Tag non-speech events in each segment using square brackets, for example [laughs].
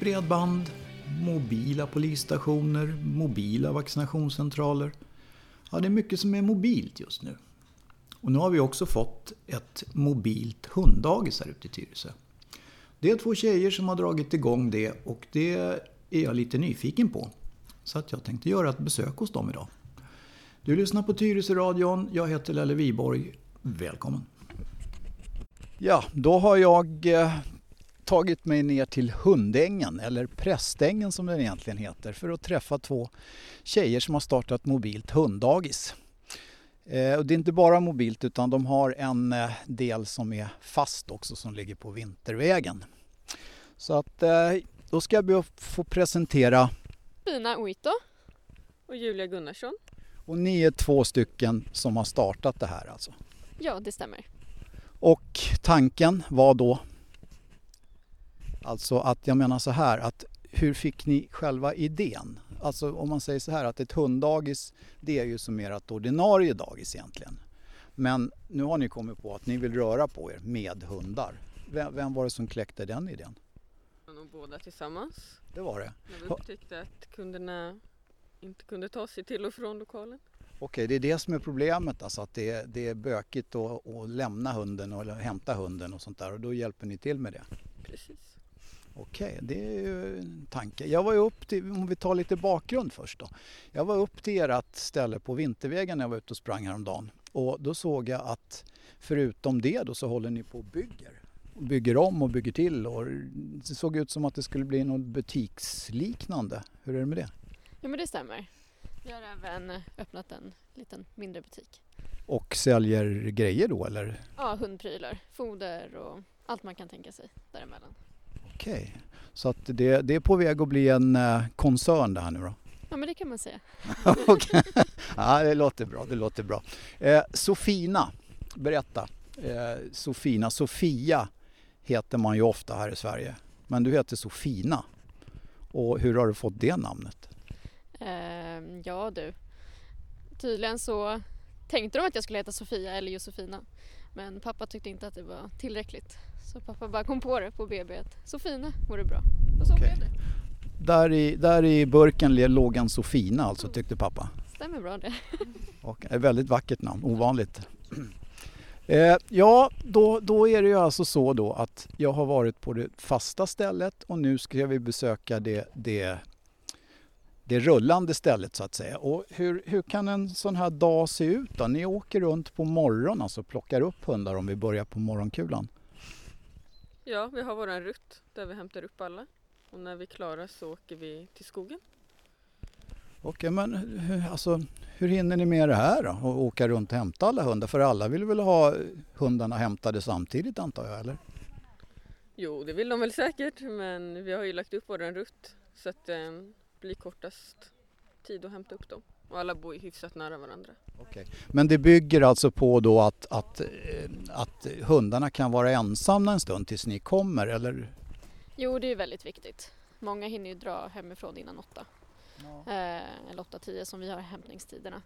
bredband, mobila polisstationer, mobila vaccinationscentraler. Ja, det är mycket som är mobilt just nu. Och nu har vi också fått ett mobilt hunddagis här ute i Tyresö. Det är två tjejer som har dragit igång det och det är jag lite nyfiken på. Så att jag tänkte göra ett besök hos dem idag. Du lyssnar på Tyresö-radion. Jag heter Lelle Viborg. Välkommen! Ja, då har jag eh, tagit mig ner till Hundängen, eller Prästängen som den egentligen heter, för att träffa två tjejer som har startat mobilt hunddagis. Eh, och det är inte bara mobilt utan de har en eh, del som är fast också som ligger på Vintervägen. Så att eh, då ska jag be att få presentera Fina Oito och Julia Gunnarsson. och ni är två stycken som har startat det här alltså. Ja, det stämmer. Och tanken var då alltså att jag menar så här att hur fick ni själva idén? Alltså om man säger så här att ett hunddagis det är ju som ert ordinarie dagis egentligen. Men nu har ni kommit på att ni vill röra på er med hundar. Vem, vem var det som kläckte den idén? Och båda tillsammans. Det var det. När vi upptäckte att kunderna inte kunde ta sig till och från lokalen. Okej, det är det som är problemet alltså att det är, det är bökigt att, att lämna hunden eller hämta hunden och sånt där och då hjälper ni till med det. Precis. Okej, det är ju en tanke. Jag var ju upp till, om vi tar lite bakgrund först då. Jag var upp till ert ställe på Vintervägen när jag var ute och sprang häromdagen. Och då såg jag att förutom det då så håller ni på och bygger. Och bygger om och bygger till och det såg ut som att det skulle bli något butiksliknande. Hur är det med det? Ja, men det stämmer. Vi har även öppnat en liten mindre butik. Och säljer grejer då eller? Ja, hundprylar, foder och allt man kan tänka sig däremellan. Okej, så att det, det är på väg att bli en eh, koncern det här nu då? Ja, men det kan man säga. [laughs] Ja, det låter bra. Det låter bra. Eh, Sofina, berätta. Eh, Sofina, Sofia heter man ju ofta här i Sverige. Men du heter Sofina. Och hur har du fått det namnet? Ehm, ja du. Tydligen så tänkte de att jag skulle heta Sofia eller Josefina. Men pappa tyckte inte att det var tillräckligt. Så pappa bara kom på det på BB att Sofina vore bra. Och så Okej. blev det. Där i, där i burken låg en Sofina alltså, tyckte pappa. Stämmer bra det. [laughs] Och ett väldigt vackert namn, ovanligt. [clears throat] Eh, ja, då, då är det ju alltså så då att jag har varit på det fasta stället och nu ska vi besöka det, det, det rullande stället så att säga. Och hur, hur kan en sån här dag se ut då? Ni åker runt på morgonen alltså plockar upp hundar om vi börjar på morgonkulan. Ja, vi har våran rutt där vi hämtar upp alla. Och när vi är klara så åker vi till skogen. Okej, men hur, alltså, hur hinner ni med det här då? Och åka runt och hämta alla hundar? För alla vill väl ha hundarna hämtade samtidigt antar jag, eller? Jo, det vill de väl säkert, men vi har ju lagt upp våran rutt så att det blir kortast tid att hämta upp dem. Och alla bor ju hyfsat nära varandra. Okej. Men det bygger alltså på då att, att, eh, att hundarna kan vara ensamma en stund tills ni kommer eller? Jo, det är väldigt viktigt. Många hinner ju dra hemifrån innan åtta. Eh, eller åtta, tio som vi har hämtningstiderna.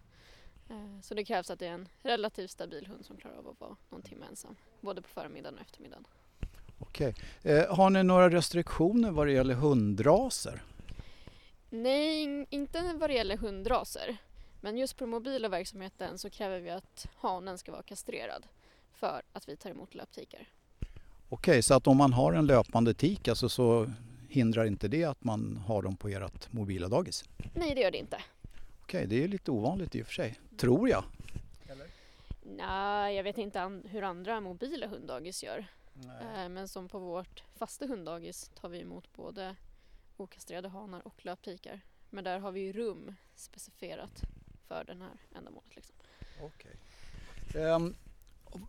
Eh, så det krävs att det är en relativt stabil hund som klarar av att vara någon timme ensam. Både på förmiddagen och eftermiddagen. Okej. Eh, har ni några restriktioner vad det gäller hundraser? Nej, in- inte vad det gäller hundraser. Men just på mobila verksamheten så kräver vi att hanen ska vara kastrerad för att vi tar emot löptikar. Okej, så att om man har en löpande tik alltså så hindrar inte det att man har dem på ert mobila dagis? Nej, det gör det inte. Okej, det är lite ovanligt i och för sig. Tror jag. Nej, jag vet inte an- hur andra mobila hunddagis gör. Eh, Men som på vårt fasta hunddagis tar vi emot både okastrerade hanar och löptikar. Men där har vi ju rum specifierat för den här ändamålet. Liksom. Okej. Ehm,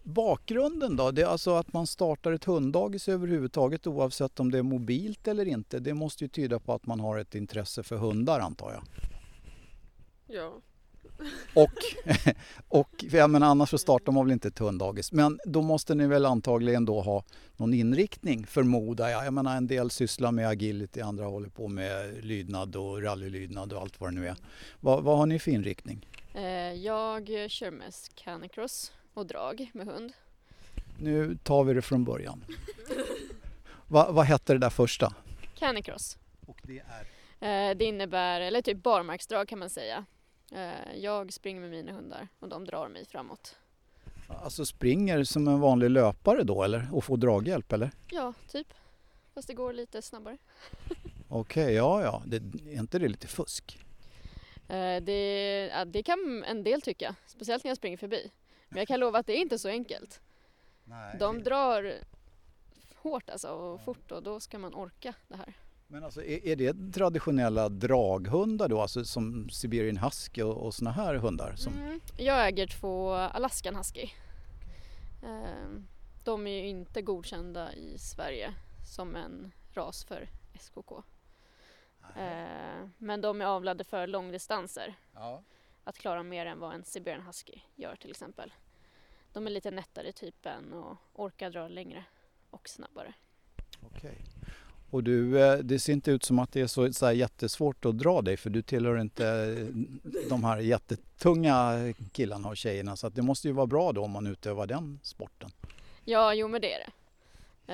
bakgrunden då? Det är alltså att man startar ett hunddagis överhuvudtaget oavsett om det är mobilt eller inte. Det måste ju tyda på att man har ett intresse för hundar antar jag. Ja, Och, [laughs] och jag menar, annars så startar man väl inte ett hunddagis. Men då måste ni väl antagligen då ha någon inriktning förmodar jag. Jag menar en del sysslar med agility, andra håller på med lydnad och rallylydnad och allt vad det nu är. Vad, vad har ni för inriktning? eh, jag kör mest canicross och drag med hund. Nu tar vi det från början. [laughs] Va, vad hette det där första? Canicross. Och det är? Eh, det innebär, eller typ barmarksdrag kan man säga. Eh, jag springer med mina hundar och de drar mig framåt. Alltså springer som en vanlig löpare då eller? Och får draghjälp eller? Ja, typ. Fast det går lite snabbare. [laughs] Okej, okay, ja ja. Det, är inte det lite fusk? Eh, det, ja, det kan en del tycka, speciellt när jag springer förbi. Men jag kan lova att det är inte så enkelt. Nej. De drar hårt alltså och fort och då ska man orka det här. Men alltså är, är det traditionella draghundar då, alltså som Siberian husky och, och såna här hundar? Som... Mm. Jag äger två Alaskan husky. Ehm, de är ju inte godkända i Sverige som en ras för SKK. Ehm, men de är avlade för långdistanser. Ja. Att klara mer än vad en Siberian husky gör till exempel. De är lite nättare i typen och orkar dra längre och snabbare. Okej. Och du, eh, det ser inte ut som att det är så, så jättesvårt att dra dig för du tillhör inte eh, de här jättetunga killarna och tjejerna så att det måste ju vara bra då om man utövar den sporten. Ja, jo men det är det.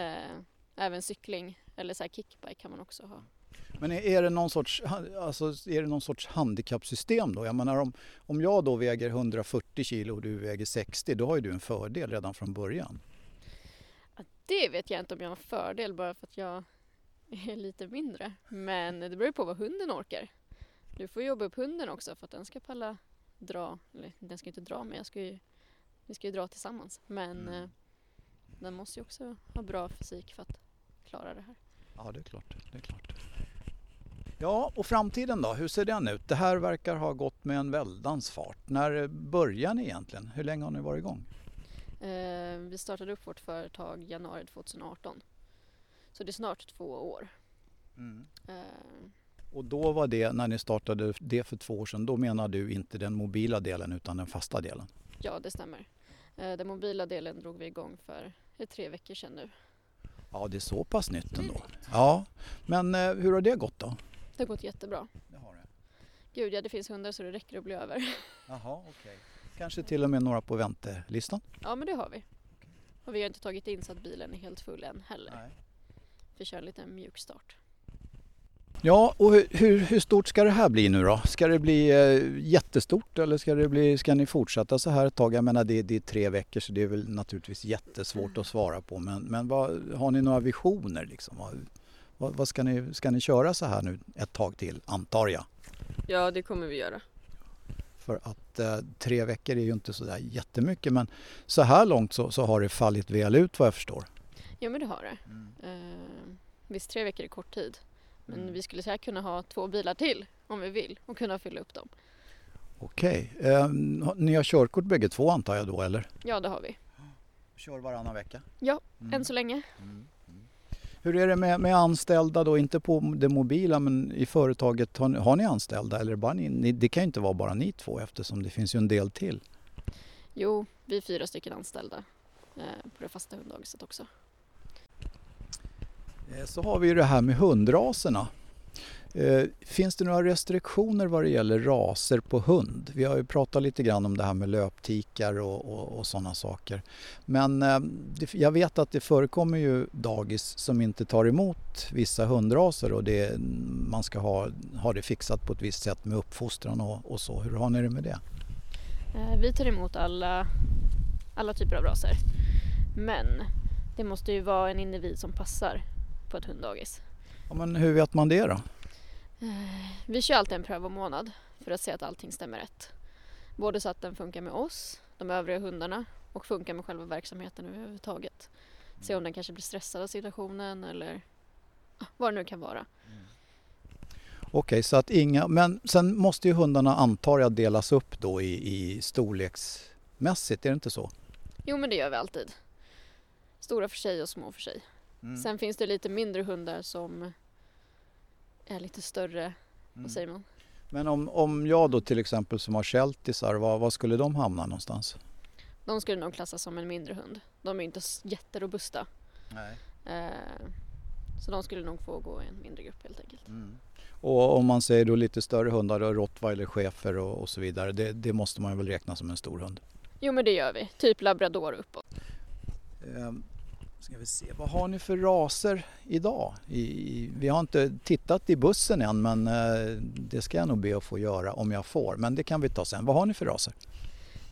Eh, även cykling eller så kickbike kan man också ha. Men är det någon sorts, alltså, är det någon sorts handikappsystem då? Jag menar om, om jag då väger 140 kilo och du väger 60 då har ju du en fördel redan från början. Det vet jag inte om jag har en fördel bara för att jag är lite mindre. Men det beror på vad hunden orkar. Du får jobba upp hunden också för att den ska palla dra. Eller den ska inte dra men jag ska ju, vi ska ju dra tillsammans. Men mm. eh, den måste ju också ha bra fysik för att klara det här. Ja det är klart. Det är klart. Ja, och framtiden då? Hur ser den ut? Det här verkar ha gått med en väldans fart. När börjar ni egentligen? Hur länge har ni varit igång? Eh, vi startade upp vårt företag januari 2018. Så det är snart två år. Mm. Eh. Och då var det, när ni startade det för två år sedan, då menar du inte den mobila delen utan den fasta delen? Ja, det stämmer. Eh, den mobila delen drog vi igång för tre veckor sedan nu. Ja, det är så pass nytt ändå. Ja, men eh, hur har det gått då? Det har gått jättebra. Det har det? Gud, ja det finns hundar så det räcker att bli över. [laughs] Jaha, okej. Okay. Kanske till och med några på väntelistan? Ja, men det har vi. Och vi har inte tagit in så att bilen är helt full än heller. Nej. Vi kör en liten mjuk start. Ja, och hur, hur, stort ska det här bli nu då? Ska det bli eh, jättestort eller ska, det bli, ska ni fortsätta så här ett tag? Jag menar det, det är tre veckor så det är väl naturligtvis jättesvårt att svara på. Men, men vad, har ni några visioner? Liksom? Vad, vad, ska, ni, ska ni köra så här nu ett tag till, antar jag? Ja, det kommer vi göra. För att eh, tre veckor är ju inte så där jättemycket men så här långt så, så har det fallit väl ut vad jag förstår. Ja men det har det. Mm. Eh, visst tre veckor är kort tid. Men mm. vi skulle säkert kunna ha två bilar till om vi vill och kunna fylla upp dem. Okej. Eh, ni har körkort bägge två antar jag då eller? Ja det har vi. Kör varannan vecka? Ja, mm. än så länge. Mm. Hur är det med, med, anställda då, inte på det mobila men i företaget, har, har ni anställda eller bara ni, det kan ju inte vara bara ni två eftersom det finns ju en del till? Jo, vi är fyra stycken anställda eh, på det fasta hunddagiset också. Eh, så har vi ju det här med hundraserna. Eh, finns det några restriktioner vad det gäller raser på hund? Vi har ju pratat lite grann om det här med löptikar och, och, och sådana saker. Men eh, det, jag vet att det förekommer ju dagis som inte tar emot vissa hundraser och det, man ska ha, ha det fixat på ett visst sätt med uppfostran och, och så. Hur har ni det med det? Vi tar emot alla, alla typer av raser. Men det måste ju vara en individ som passar på ett hunddagis. Ja, men hur vet man det då? Eh, vi kör alltid en prövomånad för att se att allting stämmer rätt. Både så att den funkar med oss, de övriga hundarna och funkar med själva verksamheten överhuvudtaget. Se om den kanske blir stressad av situationen eller vad det nu kan vara. Mm. Okej, okay, så att inga, men sen måste ju hundarna antar jag delas upp då i, i storleksmässigt, är det inte så? Jo men det gör vi alltid. Stora för sig och små för sig. Mm. Sen finns det lite mindre hundar som är lite större, mm. vad säger man? Men om, om jag då till exempel som har sheltisar, var, var skulle de hamna någonstans? De skulle nog klassas som en mindre hund. De är inte jätterobusta. Nej. Eh, så de skulle nog få gå i en mindre grupp helt enkelt. Mm. Och om man säger då lite större hundar, då, rottweiler, schäfer och, och så vidare, det, det, måste man väl räkna som en stor hund? Jo men det gör vi, typ labrador uppåt. Eh, Ska vi se, vad har ni för raser idag? I, vi har inte tittat i bussen än men eh, det ska jag nog be att få göra om jag får. Men det kan vi ta sen. Vad har ni för raser?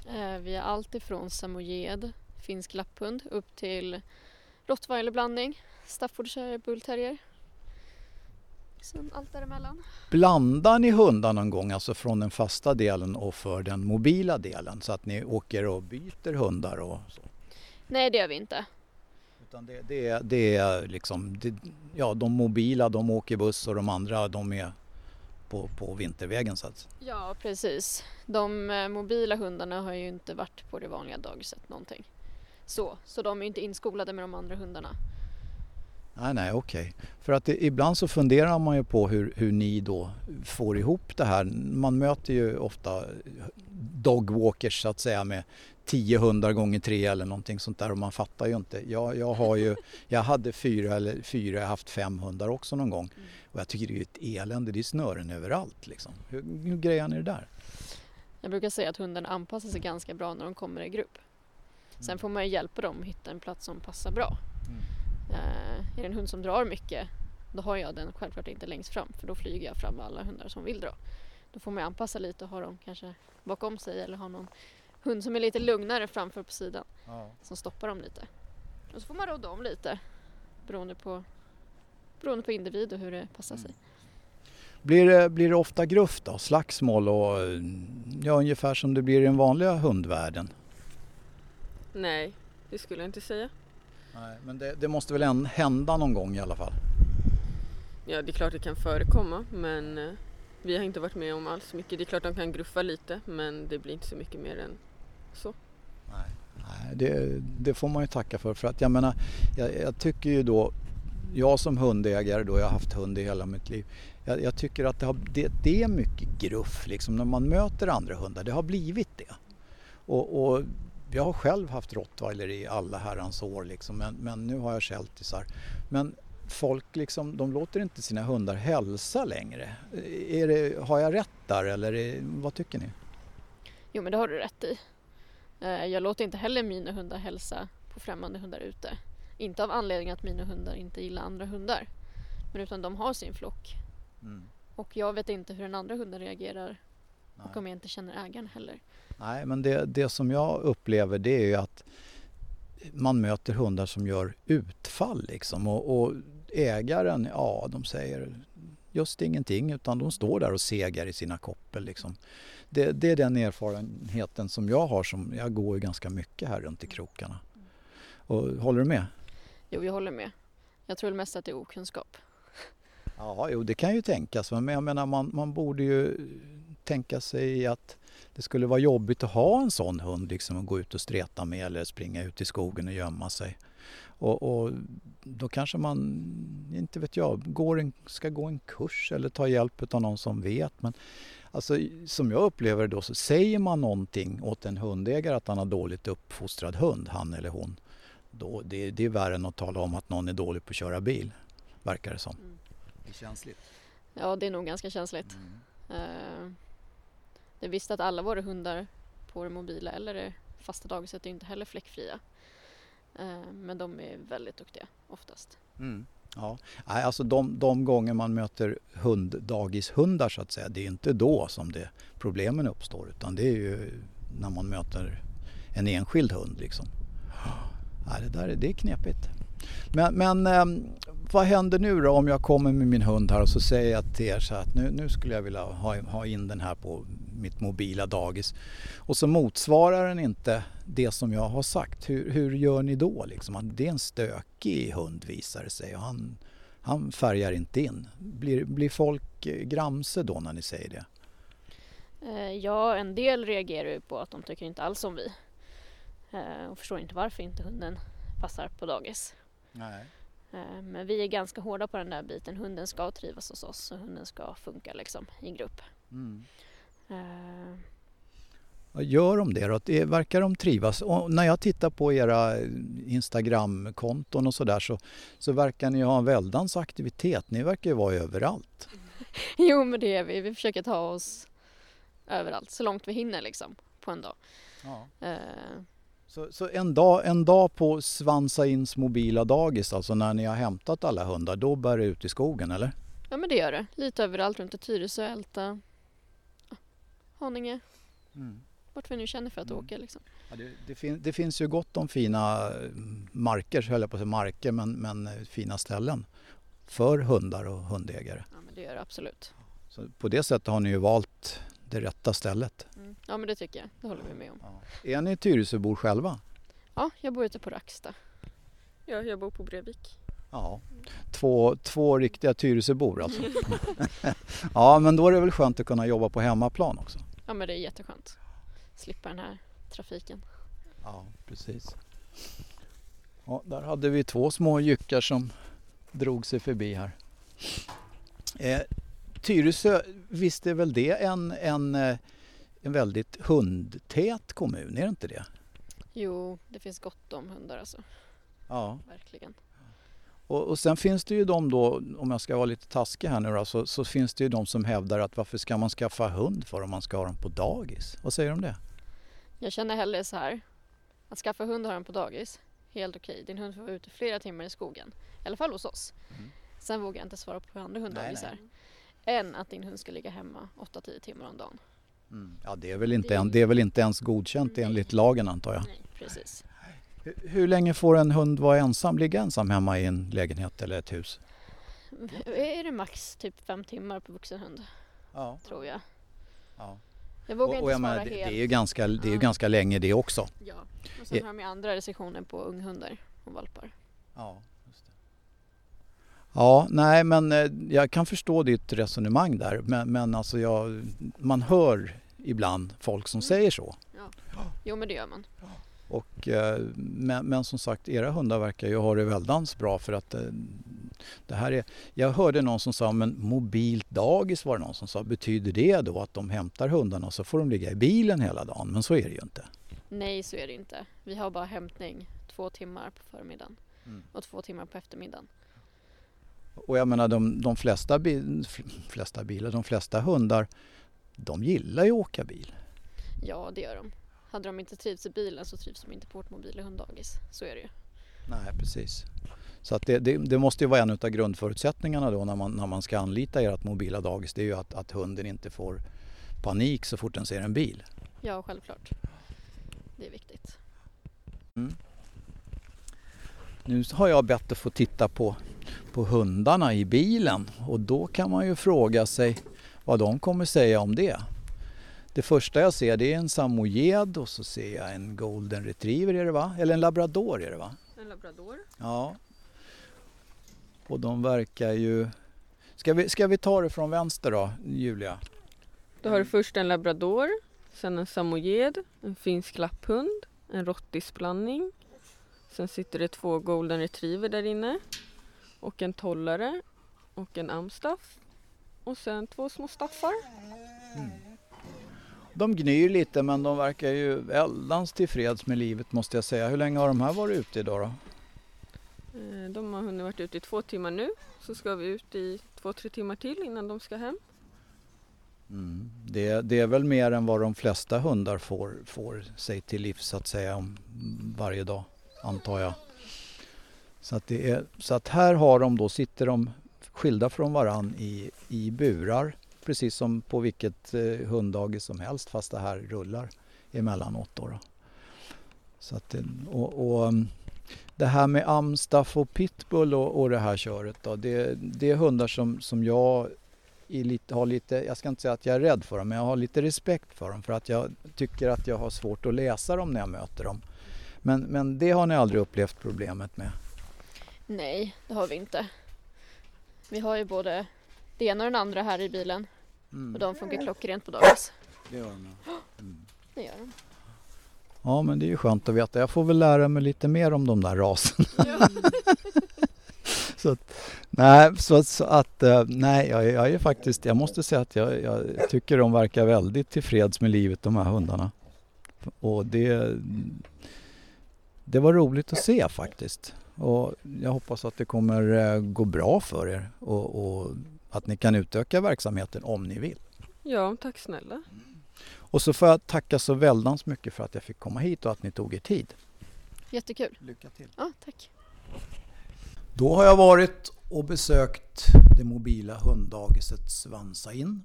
Eh, vi har allt ifrån samojed, finsk lapphund upp till rottweilerblandning, staffordshire bullterrier. Sen allt däremellan. Blandar ni hundar någon gång, alltså från den fasta delen och för den mobila delen? Så att ni åker och byter hundar och så? Nej, det gör vi inte. Utan det, det, är, det är liksom, det, ja de mobila de åker buss och de andra de är på, på vintervägen så att Ja, precis. De eh, mobila hundarna har ju inte varit på det vanliga dagiset någonting. Så, så de är inte inskolade med de andra hundarna. Nej, nej, okej. Okay. För att det, ibland så funderar man ju på hur, hur ni då får ihop det här. Man möter ju ofta dogwalkers så att säga med tio hundar gånger tre eller någonting sånt där och man fattar ju inte. Jag, jag, har ju, jag hade fyra eller fyra, jag har haft fem hundar också någon gång mm. och jag tycker det är ett elände, det är snören överallt liksom. Hur, hur grejar ni det där? Jag brukar säga att hundarna anpassar sig ganska bra när de kommer i grupp. Sen mm. får man ju hjälpa dem att hitta en plats som passar bra. Mm. Uh, är det en hund som drar mycket då har jag den självklart inte längst fram för då flyger jag fram alla hundar som vill dra. Då får man anpassa lite och ha dem kanske bakom sig eller ha någon hund som är lite lugnare framför på sidan. Ja. Som stoppar dem lite. Och så får man råda om lite beroende på, beroende på individ och hur det passar mm. sig. Blir det, blir det ofta gruff då? Slagsmål och ja, ungefär som det blir i den vanliga hundvärlden? Nej, det skulle jag inte säga. Nej, men det, det måste väl hända någon gång i alla fall? Ja, det är klart det kan förekomma men eh, vi har inte varit med om alls mycket. Det är klart de kan gruffa lite men det blir inte så mycket mer än så. Nej, Nej det, det, får man ju tacka för. För att jag menar, jag, jag, tycker ju då, jag som hundägare då, jag har haft hund i hela mitt liv. Jag, jag tycker att det, har, det, det, är mycket gruff liksom när man möter andra hundar. Det har blivit det. Och, och jag har själv haft rottweiler i alla herrans år liksom, men, men nu har jag sheltisar. Men folk liksom, de låter inte sina hundar hälsa längre. Är det, har jag rätt där eller är, vad tycker ni? Jo men det har du rätt i. Eh, jag låter inte heller mina hundar hälsa på främmande hundar ute. Inte av anledning att mina hundar inte gillar andra hundar. Men utan de har sin flock. Mm. Och jag vet inte hur den andra hunden reagerar. Nej. Och om jag inte känner ägaren heller. Nej men det, det som jag upplever det är ju att man möter hundar som gör utfall liksom. Och, och ägaren, ja de säger just ingenting utan de står där och segar i sina koppel liksom det, det, är den erfarenheten som jag har. Som, jag går ju ganska mycket här runt i krokarna. Och, håller du med? Jo, jag håller med. Jag tror mest att det är okunskap. Ja, jo, det kan ju tänkas. Men jag menar, man, man borde ju tänka sig att det skulle vara jobbigt att ha en sån hund liksom att gå ut och streta med eller springa ut i skogen och gömma sig. Och, och då kanske man, inte vet jag, går en, ska gå en kurs eller ta hjälp av någon som vet. Men Alltså, som jag upplever det då så säger man någonting åt en hundägare att han har dåligt uppfostrad hund, han eller hon. Då, det, det är värre än att tala om att någon är dålig på att köra bil, verkar det som. Mm. Det är känsligt. Ja, det är nog ganska känsligt. Mm. Uh, det är visst att alla våra hundar på det mobila eller det fasta dagiset är inte heller fläckfria. Eh, men de är väldigt duktiga oftast. Mm. Ja, alltså de, de gånger man möter hund, dagishundar så att säga, det är inte då som det, problemen uppstår utan det är ju när man möter en enskild hund. Liksom. Ja, det där det är knepigt. Men, men ehm, vad händer nu då om jag kommer med min hund här och så säger jag till er så att nu, nu skulle jag vilja ha, ha in den här på mitt mobila dagis. Och så motsvarar den inte det som jag har sagt. Hur, hur gör ni då? Liksom? Det är en stökig hund visar det sig och han, han färgar inte in. Blir, blir folk eh, gramse då när ni säger det? Eh, ja, en del reagerar ju på att de tycker inte alls om vi. Eh, och förstår inte varför inte hunden passar på dagis. Nej. Men vi är ganska hårda på den där biten. Hunden ska trivas hos oss och hunden ska funka liksom i grupp. Mm. Uh. Gör de det då? Verkar de trivas? Och när jag tittar på era Instagramkonton och sådär så, så verkar ni ha en väldans aktivitet. Ni verkar ju vara överallt. [laughs] jo men det är vi. Vi försöker ta oss överallt så långt vi hinner liksom på en dag. Ja. Uh, Så, så, en, dag, en dag på Svansains mobila dagis, alltså när ni har hämtat alla hundar, då bär det ut i skogen eller? Ja men det gör det. Lite överallt runt i Tyresö, Älta, Haninge. Mm. Vart vi nu känner för att mm. åka liksom. Ja, det, det, fin det, finns ju gott om fina marker, höll jag på att säga marker, men, men fina ställen för hundar och hundägare. Ja men det gör det absolut. Så på det sättet har ni ju valt det rätta stället. Mm. Ja men det tycker jag, det håller vi med om. Ja. Är ni Tyresöbor själva? Ja, jag bor ute på Racksta. Ja, jag bor på Brevik. Ja, två, två riktiga Tyresöbor alltså. [laughs] [laughs] ja, men då är det väl skönt att kunna jobba på hemmaplan också? Ja, men det är jätteskönt. Slippa den här trafiken. Ja, precis. Ja, där hade vi två små jyckar som drog sig förbi här. Eh, Tyresö, visst är väl det en, en, eh, en väldigt hundtät kommun, är det inte det? Jo, det finns gott om hundar alltså. Ja. Verkligen. Och, och sen finns det ju de då, om jag ska vara lite taskig här nu då, så, så, finns det ju de som hävdar att varför ska man skaffa hund för om man ska ha dem på dagis? Vad säger du om det? Jag känner hellre så här, att skaffa hund och ha den på dagis, helt okej. Din hund får vara ute flera timmar i skogen, i alla fall hos oss. Mm. Sen vågar jag inte svara på hur andra hundar är. Än att din hund ska ligga hemma 8-10 timmar om dagen. Mm. Ja, det är, väl inte, det... det är väl inte ens godkänt Nej. enligt lagen antar jag? Nej, precis. Hur länge får en hund vara ensam, ligga ensam hemma i en lägenhet eller ett hus? Är det max typ fem timmar på vuxen hund? Ja. Tror jag. Ja. Jag vågar och, och inte svara menar, helt. Det är ju ganska, det är ja. ganska länge det också. Ja, och sen har de andra restriktioner på unghundar och valpar. Ja, just det. Ja, nej men eh, jag kan förstå ditt resonemang där men, men alltså jag, man hör ibland folk som mm. säger så. Ja. Jo men det gör man. Och, eh, men, men, som sagt, era hundar verkar ju ha det väldans bra för att eh, det här är... Jag hörde någon som sa, men mobilt dagis var det någon som sa. Betyder det då att de hämtar hundarna och så får de ligga i bilen hela dagen? Men så är det ju inte. Nej, så är det inte. Vi har bara hämtning två timmar på förmiddagen mm. och två timmar på eftermiddagen. Och jag menar de, de flesta, bil, flesta bilar, de flesta hundar, de gillar ju att åka bil. Ja, det gör de. Hade de inte trivts i bilen så trivs de inte på vårt mobil och hunddagis. Så är det ju. Nej, precis. Så att det, det, det, måste ju vara en av grundförutsättningarna då när man, när man ska anlita ert mobila dagis. Det är ju att, att hunden inte får panik så fort den ser en bil. Ja, självklart. Det är viktigt. Mm. Nu har jag bett att få titta på, på hundarna i bilen och då kan man ju fråga sig vad de kommer säga om det. Det första jag ser det är en samoyed och så ser jag en golden retriever är det va? Eller en labrador är det va? En labrador. Ja. Och de verkar ju... Ska vi, ska vi ta det från vänster då, Julia? Då har du först en labrador, sen en samoyed, en finsk lapphund, en rottisblandning. Sen sitter det två golden retriever där inne och en tollare och en amstaff och sen två små staffar. Mm. De gnyr lite men de verkar ju väldans tillfreds med livet måste jag säga. Hur länge har de här varit ute idag då? Eh, de har hunnit varit ute i två timmar nu. Så ska vi ut i två, tre timmar till innan de ska hem. Mm. Det, det, är väl mer än vad de flesta hundar får, får sig till livs så att säga om varje dag antar jag. Så att, är, så att här har de då, sitter de skilda från varann i, i burar precis som på vilket eh, hunddagis som helst fast det här rullar emellanåt. Då, då. Så att, eh, och, och, mm, det här med amstaff och pitbull och, och det här köret då, det, det är hundar som, som jag lite, har lite, jag ska inte säga att jag är rädd för dem, men jag har lite respekt för dem för att jag tycker att jag har svårt att läsa dem när jag möter dem. Men, men det har ni aldrig upplevt problemet med? Nej, det har vi inte. Vi har ju både det ena och den andra här i bilen. Mm. Och de funkar klockrent på dagis. Det gör de. Mm. Det gör de. Ja men det är ju skönt att veta. Jag får väl lära mig lite mer om de där raserna. Ja. [laughs] så att, nej, så, så att, eh, nej jag, jag, är faktiskt, jag måste säga att jag, jag tycker de verkar väldigt tillfreds med livet de här hundarna. Och det, det var roligt att se faktiskt. Och jag hoppas att det kommer eh, gå bra för er och, och att ni kan utöka verksamheten om ni vill. Ja, tack snälla. Och så får jag tacka så väldans mycket för att jag fick komma hit och att ni tog er tid. Jättekul. Lycka till. Ja, tack. Då har jag varit och besökt det mobila hunddagiset Svansa in.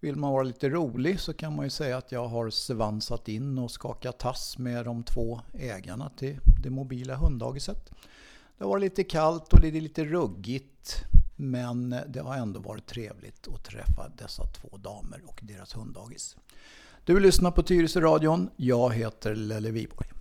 Vill man vara lite rolig så kan man ju säga att jag har svansat in och skakat tass med de två ägarna till det mobila hunddagiset. Det har varit lite kallt och lite ruggigt men det har ändå varit trevligt att träffa dessa två damer och deras hunddagis. Du lyssnar på Tyresö radion. Jag heter Lelle Wiborg.